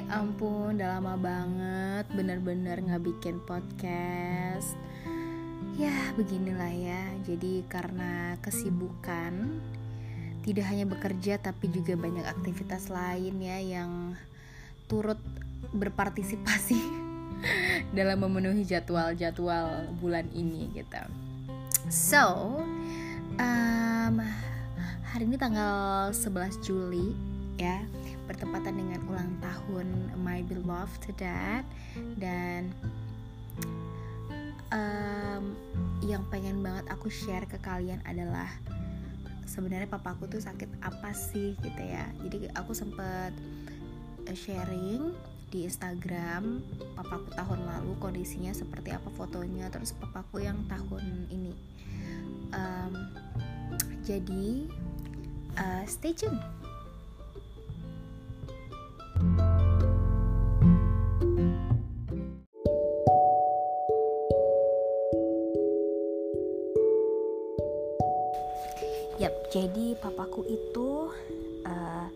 Ya ampun, udah lama banget bener-bener nggak bikin podcast. Ya beginilah ya. Jadi karena kesibukan, tidak hanya bekerja tapi juga banyak aktivitas lain ya yang turut berpartisipasi dalam memenuhi jadwal-jadwal bulan ini gitu. So, um, hari ini tanggal 11 Juli ya bertepatan dengan ulang tahun my beloved dad. Dan um, yang pengen banget aku share ke kalian adalah sebenarnya papaku tuh sakit apa sih gitu ya. Jadi aku sempet eh, sharing di Instagram papaku tahun lalu kondisinya seperti apa fotonya terus papaku yang tahun ini. Um, jadi uh, stay tune papaku itu uh,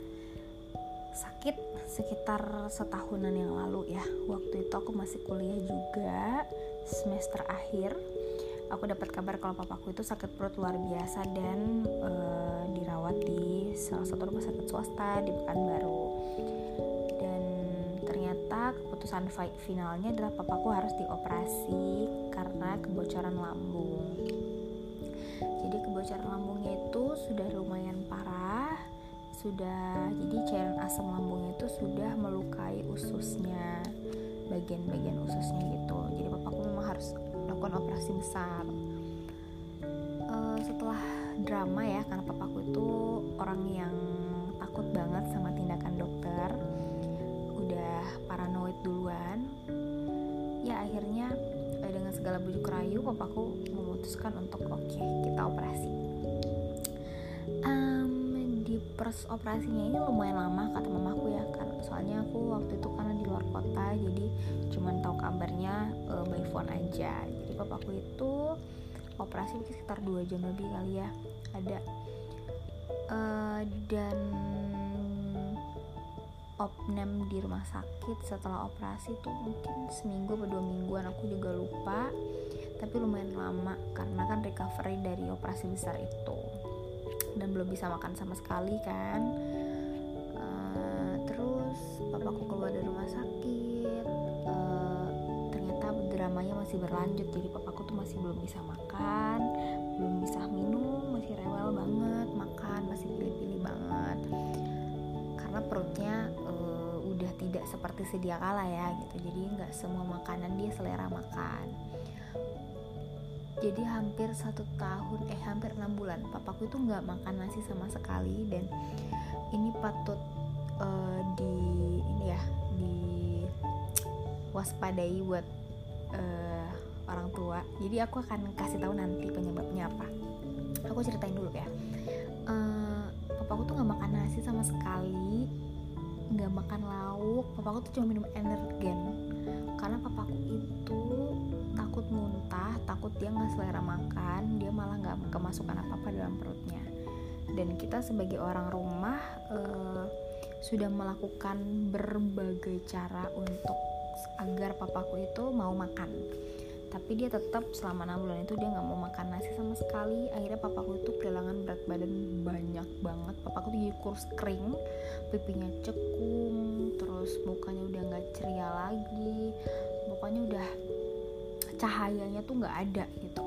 sakit sekitar setahunan yang lalu ya. Waktu itu aku masih kuliah juga, semester akhir. Aku dapat kabar kalau papaku itu sakit perut luar biasa dan uh, dirawat di salah satu rumah sakit swasta di Pekanbaru. Dan ternyata keputusan finalnya adalah papaku harus dioperasi karena kebocoran lambung kebocoran lambungnya itu sudah lumayan parah. Sudah jadi cairan asam lambungnya itu sudah melukai ususnya bagian-bagian ususnya gitu. Jadi papaku memang harus melakukan operasi besar. Uh, setelah drama ya karena papaku itu orang yang takut banget sama tindakan dokter udah paranoid duluan. Ya akhirnya dengan segala bujuk rayu papaku memutuskan untuk oke okay, kita operasi. Um, di pers operasinya ini lumayan lama kata mamaku ya kan. Soalnya aku waktu itu karena di luar kota jadi cuman tahu kabarnya uh, by phone aja. Jadi papaku itu operasi mungkin sekitar dua jam lebih kali ya ada. Uh, dan opname di rumah sakit setelah operasi tuh mungkin seminggu atau dua mingguan aku juga lupa. Tapi lumayan lama karena kan recovery dari operasi besar itu. Dan belum bisa makan sama sekali kan. Uh, terus papaku keluar dari rumah sakit uh, ternyata dramanya masih berlanjut. Jadi papaku tuh masih belum bisa makan belum bisa minum masih rewel banget makan masih pilih-pilih banget karena perutnya uh, udah tidak seperti sedia kala ya gitu. Jadi nggak semua makanan dia selera makan. Jadi hampir satu tahun eh hampir enam bulan papaku itu nggak makan nasi sama sekali. Dan ini patut uh, di ini ya di waspadai buat uh, orang tua. Jadi aku akan kasih tahu nanti penyebabnya apa. Aku ceritain dulu ya nggak makan nasi sama sekali nggak makan lauk. Papaku tuh cuma minum energen. Karena papaku itu takut muntah takut dia nggak selera makan dia malah nggak kemasukan apa apa dalam perutnya. Dan kita sebagai orang rumah uh, sudah melakukan berbagai cara untuk agar papaku itu mau makan tapi dia tetap selama enam bulan itu dia nggak mau makan nasi sama sekali. Akhirnya papaku itu kehilangan berat badan banyak banget. Papaku tuh jadi kurus kering pipinya cekung terus mukanya udah nggak ceria lagi. Pokoknya udah cahayanya tuh nggak ada gitu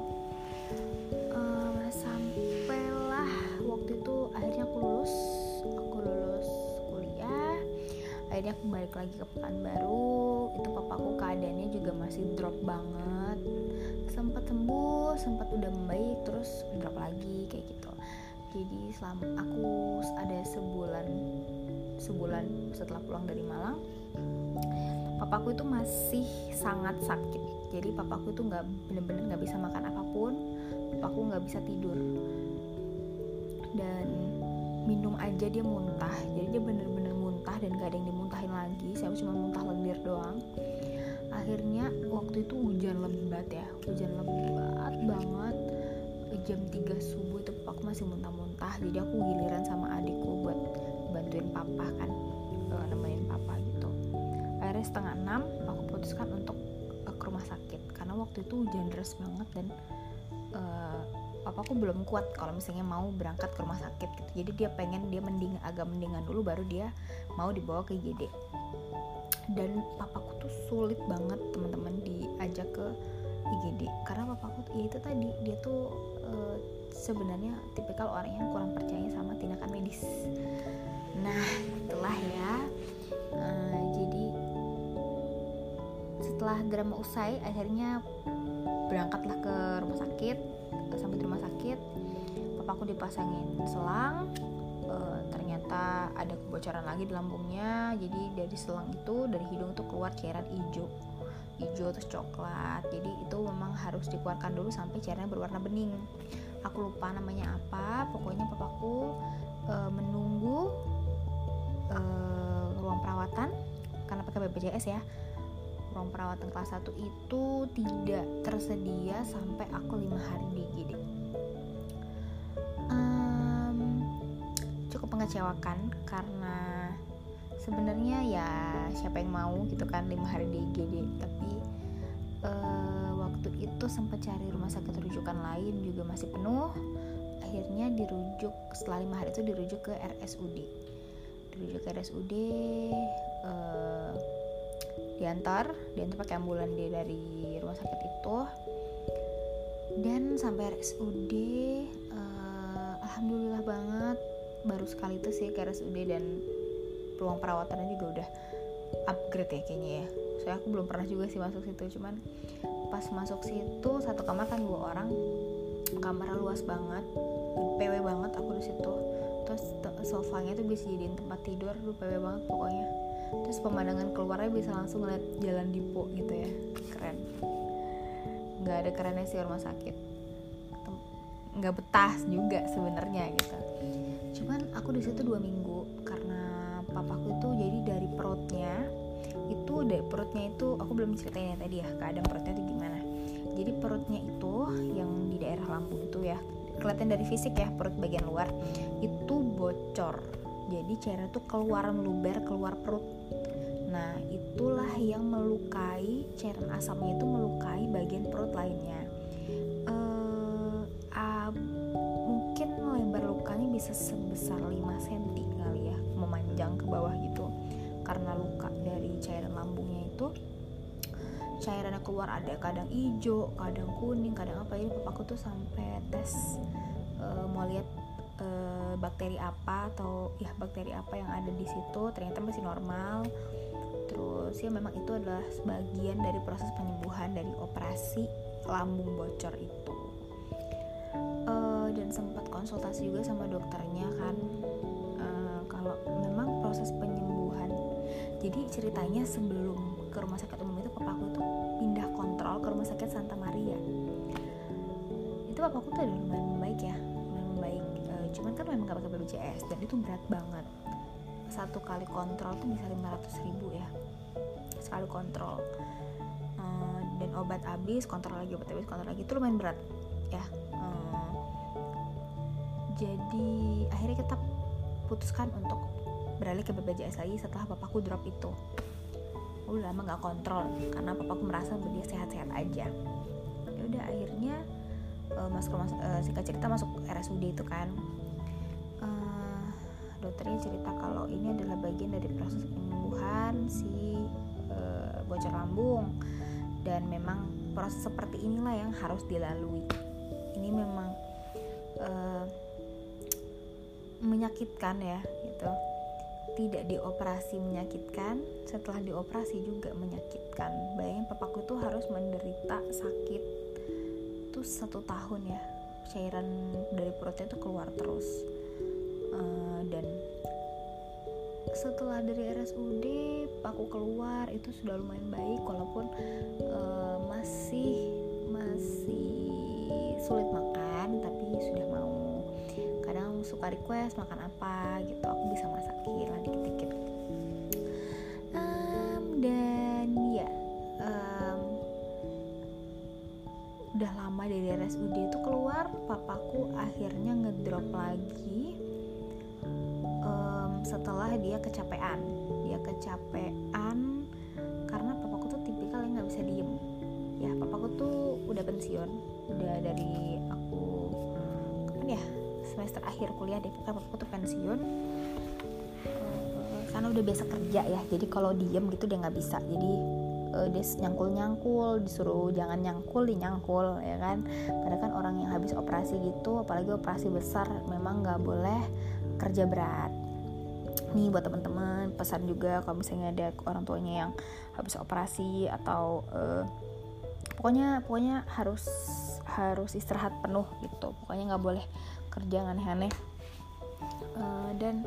balik lagi ke Pekanbaru. Itu papaku keadaannya juga masih drop banget. Sempat sembuh sempat udah membaik terus drop lagi kayak gitu. Jadi selama aku ada sebulan sebulan setelah pulang dari Malang papaku itu masih sangat sakit. Jadi papaku itu nggak bener-bener nggak bisa makan apa pun papaku nggak bisa tidur. Dan minum aja dia muntah. Jadi dia bener-bener muntah dan gak ada yang dimuntahin lagi. Saya cuma muntah lendir doang. Akhirnya waktu itu hujan lebat ya. Hujan lebat banget. Jam 3 subuh itu papaku masih muntah-muntah. Jadi aku giliran sama adikku buat bantuin papa kan. Uh, nemenin papa gitu. Akhirnya setengah enam aku putuskan untuk ke rumah sakit. Karena waktu itu hujan deras banget dan uh, papaku belum kuat kalau misalnya mau berangkat ke rumah sakit gitu. Jadi dia pengen dia mending agak mendingan dulu baru dia mau dibawa ke IGD dan papaku tuh sulit banget teman-teman diajak ke IGD karena papaku ya itu tadi dia tuh uh, sebenarnya tipikal orang yang kurang percaya sama tindakan medis. Nah itulah ya. Uh, jadi setelah drama usai akhirnya berangkatlah ke rumah sakit sampai di rumah sakit. Papaku dipasangin selang uh, ternyata ada kebocoran lagi di lambungnya. Jadi dari selang itu dari hidung tuh keluar cairan hijau hijau terus coklat. Jadi itu memang harus dikeluarkan dulu sampai cairannya berwarna bening. Aku lupa namanya apa. Pokoknya papaku e, menunggu e, ruang perawatan. Karena pakai BPJS ya ruang perawatan kelas 1 itu tidak tersedia sampai aku lima hari di IGD um, cukup mengecewakan karena sebenarnya ya siapa yang mau gitu kan lima hari di IGD tapi uh, waktu itu sempat cari rumah sakit rujukan lain juga masih penuh. Akhirnya dirujuk setelah lima hari itu dirujuk ke RSUD dirujuk ke RSUD uh, eh, diantar diantar pakai ambulan dia dari rumah sakit itu. Dan sampai RSUD uh, eh, alhamdulillah banget. Baru sekali itu sih ke RSUD dan ruang perawatannya juga udah upgrade ya kayaknya ya. Soalnya aku belum pernah juga sih masuk situ cuman pas masuk situ satu kamar kan dua orang. Kamarnya luas banget PW banget aku di situ. Terus sofanya tuh bisa jadiin tempat tidur lu PW banget pokoknya terus pemandangan keluarnya bisa langsung ngeliat jalan dipo gitu ya. Keren. Nggak ada kerennya sih rumah sakit. Nggak betah juga sebenarnya gitu. Cuman aku di situ dua minggu karena papaku itu jadi dari perutnya itu dari perutnya itu aku belum ceritain ya tadi ya keadaan perutnya itu gimana. Jadi perutnya itu yang di daerah lambung itu ya kelihatan dari fisik ya perut bagian luar itu bocor. Jadi cairan itu keluar meluber keluar perut nah itulah yang melukai cairan asamnya itu melukai bagian perut lainnya. Uh, uh, mungkin lebar lukanya bisa sebesar 5 cm memanjang ke bawah gitu. Karena luka dari cairan lambungnya itu cairannya keluar ada kadang hijau kadang kuning kadang apa. Jadi papaku tuh sampai tes uh, mau lihat uh, bakteri apa atau ya bakteri apa yang ada di situ ternyata masih normal terus ya memang itu adalah sebagian dari proses penyembuhan dari operasi lambung bocor itu. Uh, dan sempat konsultasi juga sama dokternya kan. Kalau memang proses penyembuhan jadi ceritanya sebelum ke rumah sakit umum itu papaku tuh pindah kontrol ke rumah sakit Santa Maria. Itu papaku tuh udah lumayan membaik ya lumayan membaik e, cuman kan memang gak pakai BPJS dan itu berat banget satu kali kontrol tuh bisa 500 ribu ya. Sekali kontrol. E, dan obat habis kontrol lagi obat habis kontrol lagi itu lumayan berat ya. E, jadi akhirnya kita putuskan untuk beralih ke BPJS lagi setelah papaku drop itu. Udah lama nggak kontrol karena papaku merasa dia sehat-sehat aja. Ya udah akhirnya uh, masuk uh, singkat cerita masuk RSUD itu kan. uh, dokternya cerita kalau ini adalah bagian dari proses penyembuhan si uh, bocor lambung. Dan memang proses seperti inilah yang harus dilalui. Ini memang uh, menyakitkan ya gitu. Tidak dioperasi menyakitkan setelah dioperasi juga menyakitkan. Bayangin papaku tuh harus menderita sakit tuh satu tahun ya. Cairan dari perutnya tuh keluar terus. Uh, dan setelah dari RSUD aku keluar itu sudah lumayan baik walaupun uh, masih masih sulit makan tapi sudah mau. Kadang suka request makan apa gitu aku bisa masakin lah dikit-dikit. Um, dan ya um, udah lama dari RSUD itu keluar papaku akhirnya ngedrop lagi setelah dia kecapean. Dia kecapean karena papaku tuh tipikal yang nggak bisa diem. Ya papaku tuh udah pensiun. Udah dari aku kapan ya? Semester akhir kuliah deh pokoknya papaku tuh pensiun. Eh, karena udah biasa kerja ya jadi kalau diem gitu dia nggak bisa. Jadi uh, dia nyangkul nyangkul disuruh jangan nyangkul dinyangkul ya kan? Padahal kan orang yang habis operasi gitu apalagi operasi besar memang nggak boleh kerja berat nih buat teman-teman. Pesan juga kalau misalnya ada orang tuanya yang habis operasi atau uh, pokoknya pokoknya harus harus istirahat penuh gitu. Pokoknya nggak boleh kerja aneh-aneh. Uh, dan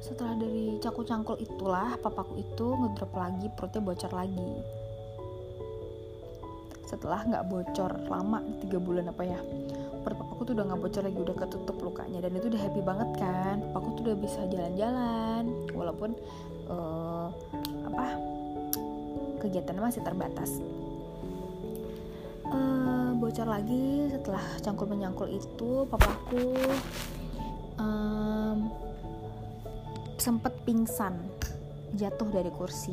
setelah dari caku cangkul itulah papaku itu ngedrop lagi perutnya bocor lagi. Setelah nggak bocor lama tiga bulan apa ya papaku tuh udah nggak bocor lagi udah ketutup lukanya dan itu udah happy banget kan? Papaku tuh udah bisa jalan-jalan walaupun uh, apa kegiatannya masih terbatas. Uh, bocor lagi setelah cangkul menyangkul itu papaku um, sempet pingsan jatuh dari kursi.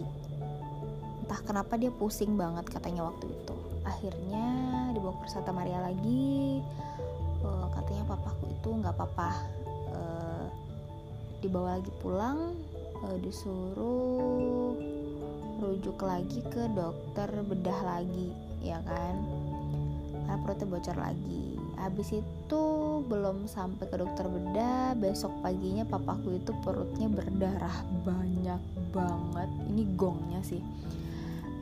Entah kenapa dia pusing banget katanya waktu itu. Akhirnya dibawa ke Santa Maria lagi itu nggak apa-apa. Uh, dibawa lagi pulang uh, disuruh rujuk lagi ke dokter bedah lagi ya kan? Karena perutnya bocor lagi. Habis itu belum sampai ke dokter bedah besok paginya papaku itu perutnya berdarah banyak banget. Ini gongnya sih.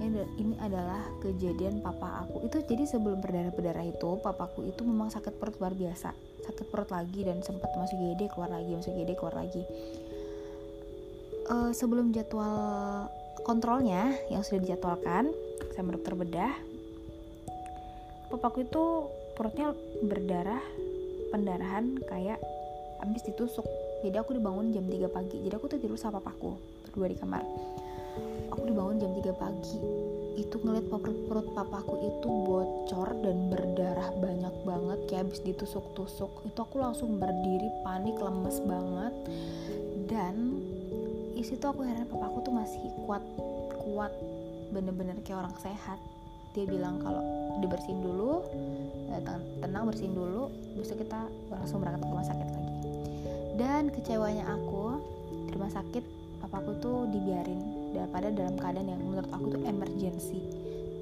Ini adalah kejadian papa aku. Itu jadi sebelum berdarah berdarah itu papaku itu memang sakit perut luar biasa sakit perut lagi dan sempat masuk GD keluar lagi masuk GD keluar lagi. Uh, sebelum jadwal kontrolnya yang sudah dijadwalkan sama dokter bedah papaku itu perutnya berdarah pendarahan kayak habis ditusuk. Jadi aku dibangun jam 3 pagi. Jadi aku tuh tidur sama papaku berdua di kamar. Aku dibangun jam 3 pagi itu ngeliat perut, perut papaku itu bocor dan berdarah banyak banget kayak habis ditusuk-tusuk. Itu aku langsung berdiri panik lemes banget. Dan isitu aku heran papaku tuh masih kuat kuat. Bener-bener kayak orang sehat. Dia bilang kalau dibersihin dulu eh, tenang bersihin dulu besok kita langsung berangkat ke rumah sakit lagi. Dan kecewanya aku di rumah sakit papaku tuh dibiarin daripada dalam keadaan yang menurut aku tuh emergency.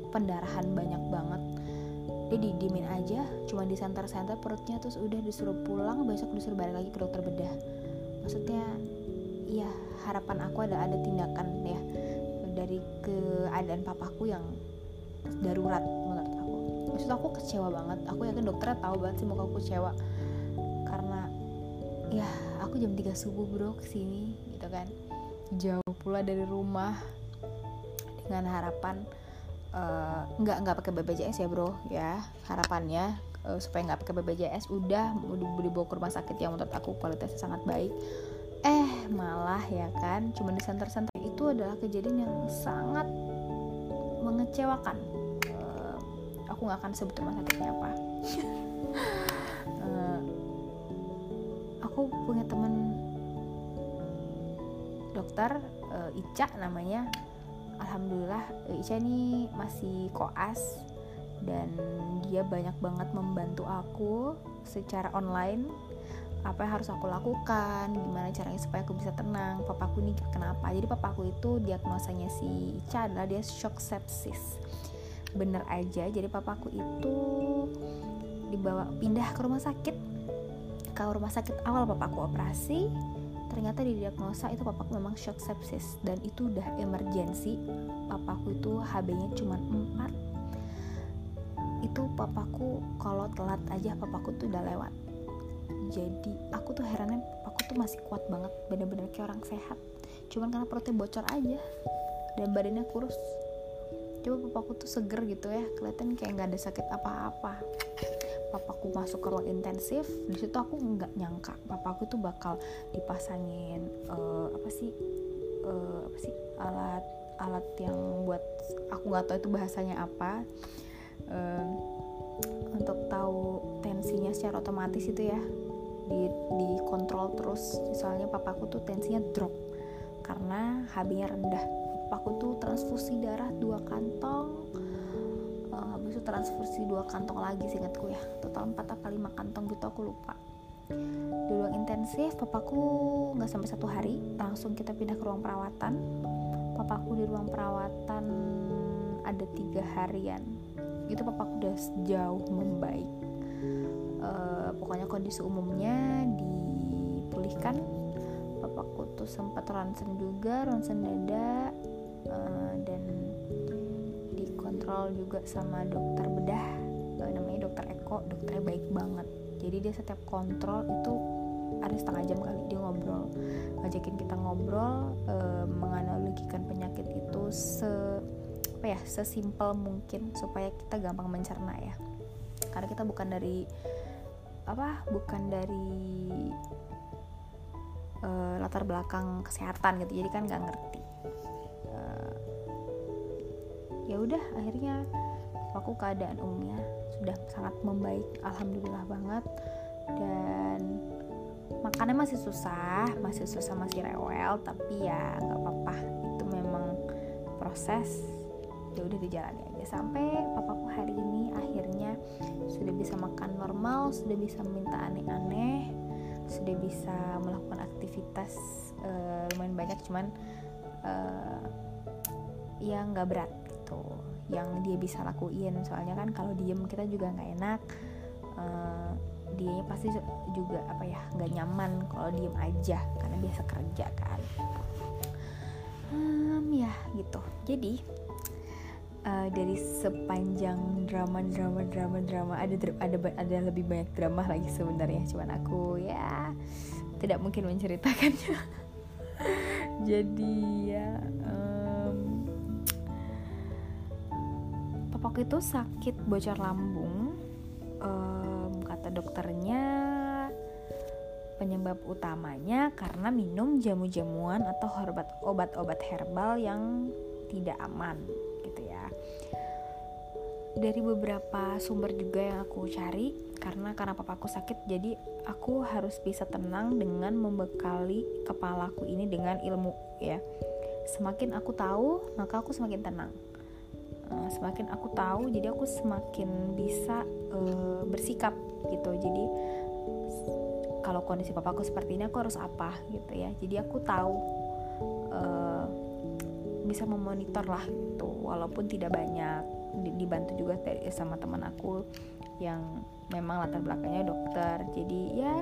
Pendarahan banyak banget. Dia didimin aja cuma di center-center perutnya terus udah disuruh pulang besok disuruh balik lagi ke dokter bedah. Maksudnya ya harapan aku ada ada tindakan ya dari keadaan papaku yang darurat menurut aku. Maksud aku kecewa banget. Aku yakin dokternya tahu banget sih muka aku kecewa. Karena ya aku jam 3 subuh bro ke sini gitu kan jauh pula dari rumah dengan harapan uh, nggak nggak pakai BPJS ya bro ya. Harapannya uh, supaya nggak pakai BPJS udah dibawa ke rumah sakit yang menurut aku kualitasnya sangat baik. Eh malah ya kan cuma di center-center itu adalah kejadian yang sangat mengecewakan. Uh, aku nggak akan sebut rumah sakitnya apa. Uh, aku punya temen dokter uh, Ica namanya. Alhamdulillah Ica ini masih koas dan dia banyak banget membantu aku secara online. Apa yang harus aku lakukan gimana caranya supaya aku bisa tenang papaku ini kenapa. Jadi papaku itu diagnosanya si Ica adalah dia shock sepsis. Bener aja jadi papaku itu dibawa pindah ke rumah sakit. Ke rumah sakit awal papaku operasi ternyata didiagnosa itu papaku memang shock sepsis dan itu udah emergency papaku itu HB-nya cuma 4 itu papaku kalau telat aja papaku tuh udah lewat. Jadi aku tuh herannya aku tuh masih kuat banget bener-bener kayak orang sehat. Cuman karena perutnya bocor aja dan badannya kurus. Coba papaku tuh seger gitu ya kelihatan kayak nggak ada sakit apa-apa papaku masuk ke ruang intensif di situ aku nggak nyangka papaku tuh bakal dipasangin uh, apa sih uh, apa sih alat alat yang buat aku nggak tahu itu bahasanya apa. Uh, untuk tahu tensinya secara otomatis itu ya di dikontrol terus. Soalnya papaku tuh tensinya drop karena HB-nya rendah. Papaku tuh transfusi darah dua kantong transfusi dua kantong lagi seingatku ya. Total 4 apa 5 kantong gitu aku lupa. Di ruang intensif papaku nggak sampai satu hari langsung kita pindah ke ruang perawatan. Papaku di ruang perawatan ada tiga harian. Itu papaku udah jauh membaik. Uh, pokoknya kondisi umumnya dipulihkan. Papaku tuh sempat ronsen juga ronsen dada dikontrol juga sama dokter bedah. Uh, namanya dokter Eko dokternya baik banget. Jadi dia setiap kontrol itu ada setengah jam kali dia ngobrol. Ngajakin kita ngobrol e, menganalogikan penyakit itu se apa ya sesimpel mungkin supaya kita gampang mencerna ya. Karena kita bukan dari apa bukan dari e, latar belakang kesehatan gitu. Jadi kan nggak ngerti ya udah akhirnya aku keadaan umumnya sudah sangat membaik alhamdulillah banget. Dan makannya masih susah masih susah masih rewel tapi ya nggak apa-apa. Itu memang proses ya udah dijalani aja. Sampai papaku hari ini akhirnya sudah bisa makan normal sudah bisa minta aneh-aneh sudah bisa melakukan aktivitas uh, lumayan banyak cuman uh, ya nggak berat gitu yang dia bisa lakuin. Soalnya kan kalau diem kita juga nggak enak uh, dia pasti juga apa ya nggak nyaman kalau diem aja karena biasa kerja kan. Um, ya gitu. Jadi uh, dari sepanjang drama drama drama drama ada ada ada lebih banyak drama lagi sebenarnya. Cuman aku ya tidak mungkin menceritakannya. Jadi ya papaku itu sakit bocor lambung um, kata dokternya penyebab utamanya karena minum jamu-jamuan atau obat-obat herbal yang tidak aman gitu ya. Dari beberapa sumber juga yang aku cari karena karena papaku sakit jadi aku harus bisa tenang dengan membekali kepalaku ini dengan ilmu ya. Semakin aku tahu maka aku semakin tenang uh, semakin aku tahu jadi aku semakin bisa uh, bersikap gitu. Jadi kalau kondisi papaku seperti ini aku harus apa gitu ya. Jadi aku tahu uh, bisa memonitor lah gitu walaupun tidak banyak. Dibantu juga dari sama teman aku yang memang latar belakangnya dokter. Jadi ya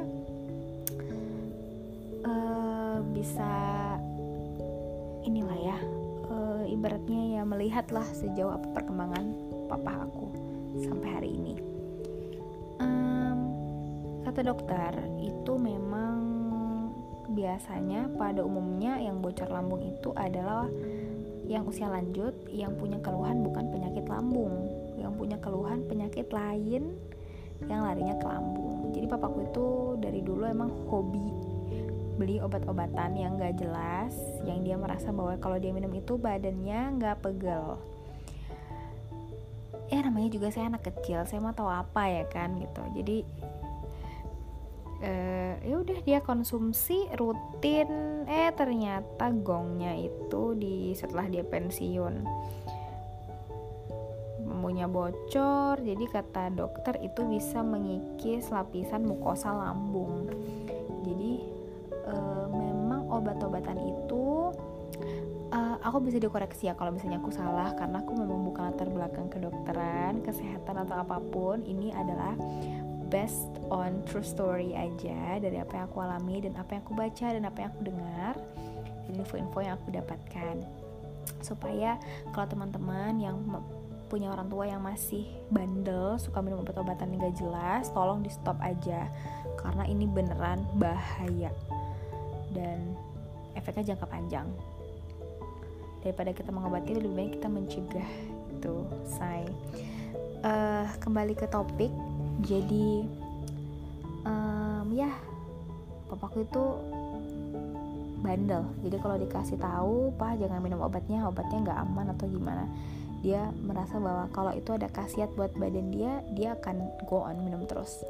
uh, bisa inilah ya ibaratnya ya melihatlah sejauh apa perkembangan papa aku sampai hari ini. Um, kata dokter itu memang biasanya pada umumnya yang bocor lambung itu adalah yang usia lanjut yang punya keluhan bukan penyakit lambung yang punya keluhan penyakit lain yang larinya ke lambung. Jadi papaku itu dari dulu emang hobi beli obat-obatan yang gak jelas yang dia merasa bahwa kalau dia minum itu badannya gak pegel. Ya namanya juga saya anak kecil saya mau tahu apa ya kan gitu. Jadi uh, ya udah dia konsumsi rutin. Eh ternyata gongnya itu di setelah dia pensiun bambunya bocor. Jadi kata dokter itu bisa mengikis lapisan mukosa lambung aku bisa dikoreksi ya kalau misalnya aku salah karena aku memang bukan latar belakang kedokteran, kesehatan atau apa pun. Ini adalah best on true story aja dari apa yang aku alami dan apa yang aku baca dan apa yang aku dengar dan info-info yang aku dapatkan. Supaya kalau teman-teman yang punya orang tua yang masih bandel suka minum obat-obatan yang gak jelas tolong di stop aja. Karena ini beneran bahaya. Dan efeknya jangka panjang daripada kita mengobati lebih baik kita mencegah. Itu say. Uh, kembali ke topik. Jadi um, ya papaku itu bandel. Jadi kalau dikasih tahu pak jangan minum obatnya obatnya nggak aman atau gimana dia merasa bahwa kalau itu ada khasiat buat badan dia dia akan go on minum terus.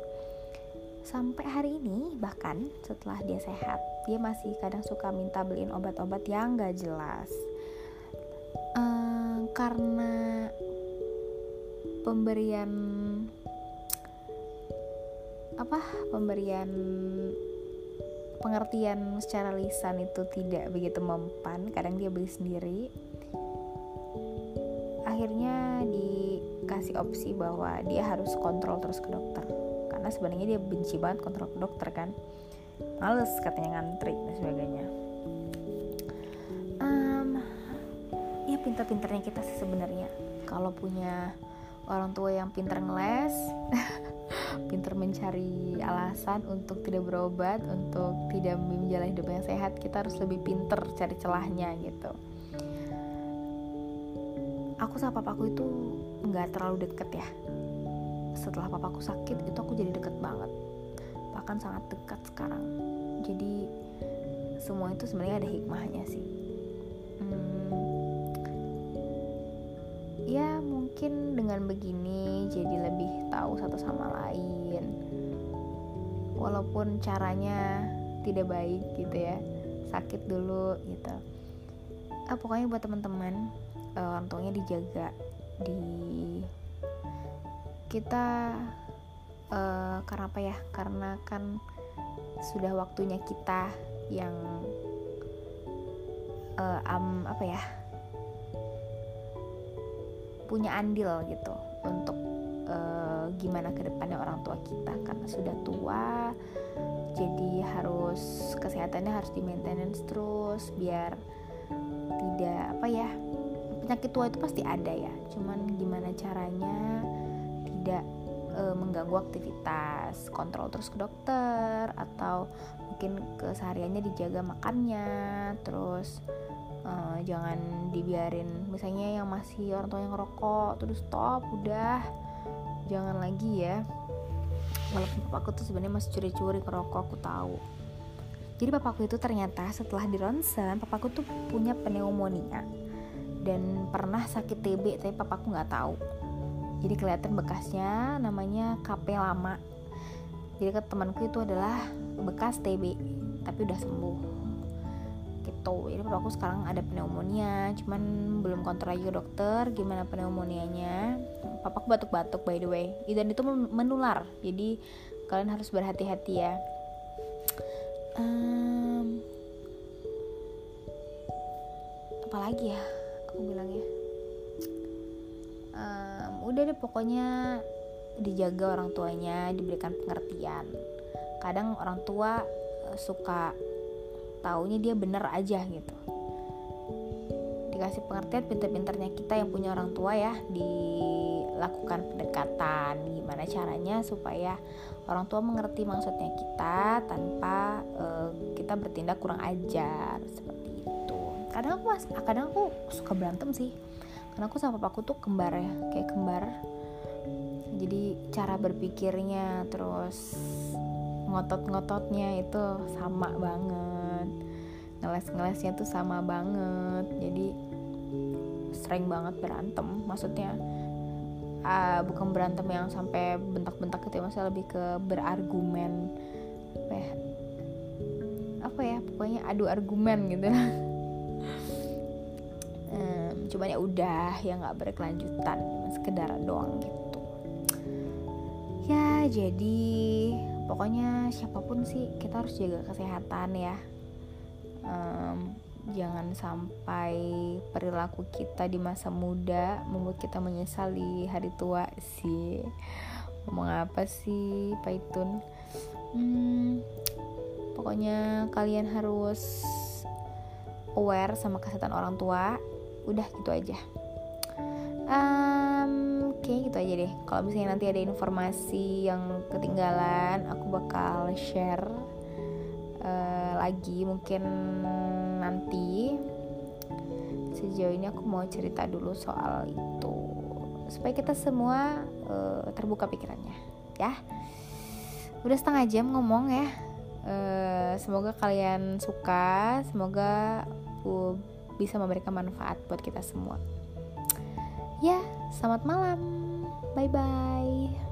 Sampai hari ini bahkan setelah dia sehat dia masih kadang suka minta beliin obat-obat yang gak jelas ehm, karena pemberian apa pemberian pengertian secara lisan itu tidak begitu mempan kadang dia beli sendiri. Akhirnya dikasih opsi bahwa dia harus kontrol terus ke dokter. Karena sebenarnya dia benci banget kontrol ke dokter kan. Males katanya ngantri dan sebagainya ya pinter-pinternya kita sih sebenarnya. Kalau punya orang tua yang pinter ngeles pinter mencari alasan untuk tidak berobat untuk tidak menjalani hidup yang sehat kita harus lebih pinter cari celahnya gitu. Aku sama papaku itu nggak terlalu deket ya. Setelah papaku sakit itu aku jadi deket banget. Bahkan sangat dekat sekarang. Jadi semua itu sebenarnya ada hikmahnya sih mungkin dengan begini jadi lebih tahu satu sama lain. Walaupun caranya tidak baik gitu ya sakit dulu gitu. Ah, pokoknya buat teman-teman orang tuanya dijaga di kita uh, karena apa ya? Karena kan sudah waktunya kita yang uh, um, apa ya punya andil gitu untuk uh, gimana ke depannya orang tua kita. Karena sudah tua jadi harus kesehatannya harus di maintenance terus biar tidak apa ya penyakit tua itu pasti ada ya. Cuman gimana caranya tidak e, mengganggu aktivitas kontrol terus ke dokter atau mungkin kesehariannya dijaga makannya terus e, jangan dibiarin misalnya yang masih orang tua yang ngerokok terus stop udah. Jangan lagi ya. Walaupun papaku tuh sebenarnya masih curi-curi ngerokok aku tahu. Jadi papaku itu ternyata setelah di ronsen papaku tuh punya pneumonia. Dan pernah sakit TB tapi papaku nggak tahu. Jadi kelihatan bekasnya namanya KP lama. Jadi ke temanku itu adalah bekas TB tapi udah sembuh gitu jadi papaku sekarang ada pneumonia cuman belum kontrol lagi ke dokter gimana pneumonianya. Papaku batuk-batuk by the way. Dan itu menular jadi kalian harus berhati-hati ya. Um, apa ya aku bilangnya um, udah deh pokoknya dijaga orang tuanya diberikan pengertian. Kadang orang tua suka taunya dia bener aja gitu. Dikasih pengertian pinter-pinternya kita yang punya orang tua ya dilakukan pendekatan gimana caranya supaya orang tua mengerti maksudnya kita tanpa uh, kita bertindak kurang ajar seperti kadang aku mas kadang aku suka berantem sih karena aku sama papaku tuh kembar ya kayak kembar. Jadi cara berpikirnya terus ngotot-ngototnya itu sama banget ngeles-ngelesnya tuh sama banget. Jadi sering banget berantem. Maksudnya uh, bukan berantem yang sampai bentak-bentak gitu ya maksudnya lebih ke berargumen. Apa ya? Apa ya? Pokoknya adu argumen gitu. Lah um, cuman ya udah ya nggak berkelanjutan sekedar doang gitu. Ya jadi pokoknya siapa pun sih kita harus jaga kesehatan ya um, jangan sampai perilaku kita di masa muda membuat kita menyesal di hari tua sih. Ngomong apa sih Paitun? Hmm, pokoknya kalian harus aware sama kesehatan orang tua. Udah gitu aja. Um, kayaknya gitu aja deh. Kalau misalnya nanti ada informasi yang ketinggalan aku bakal share uh, lagi mungkin nanti sejauh ini aku mau cerita dulu soal itu supaya kita semua uh, terbuka pikirannya ya udah setengah jam ngomong ya uh, semoga kalian suka semoga uh, bisa memberikan manfaat buat kita semua. Ya, selamat malam. Bye bye.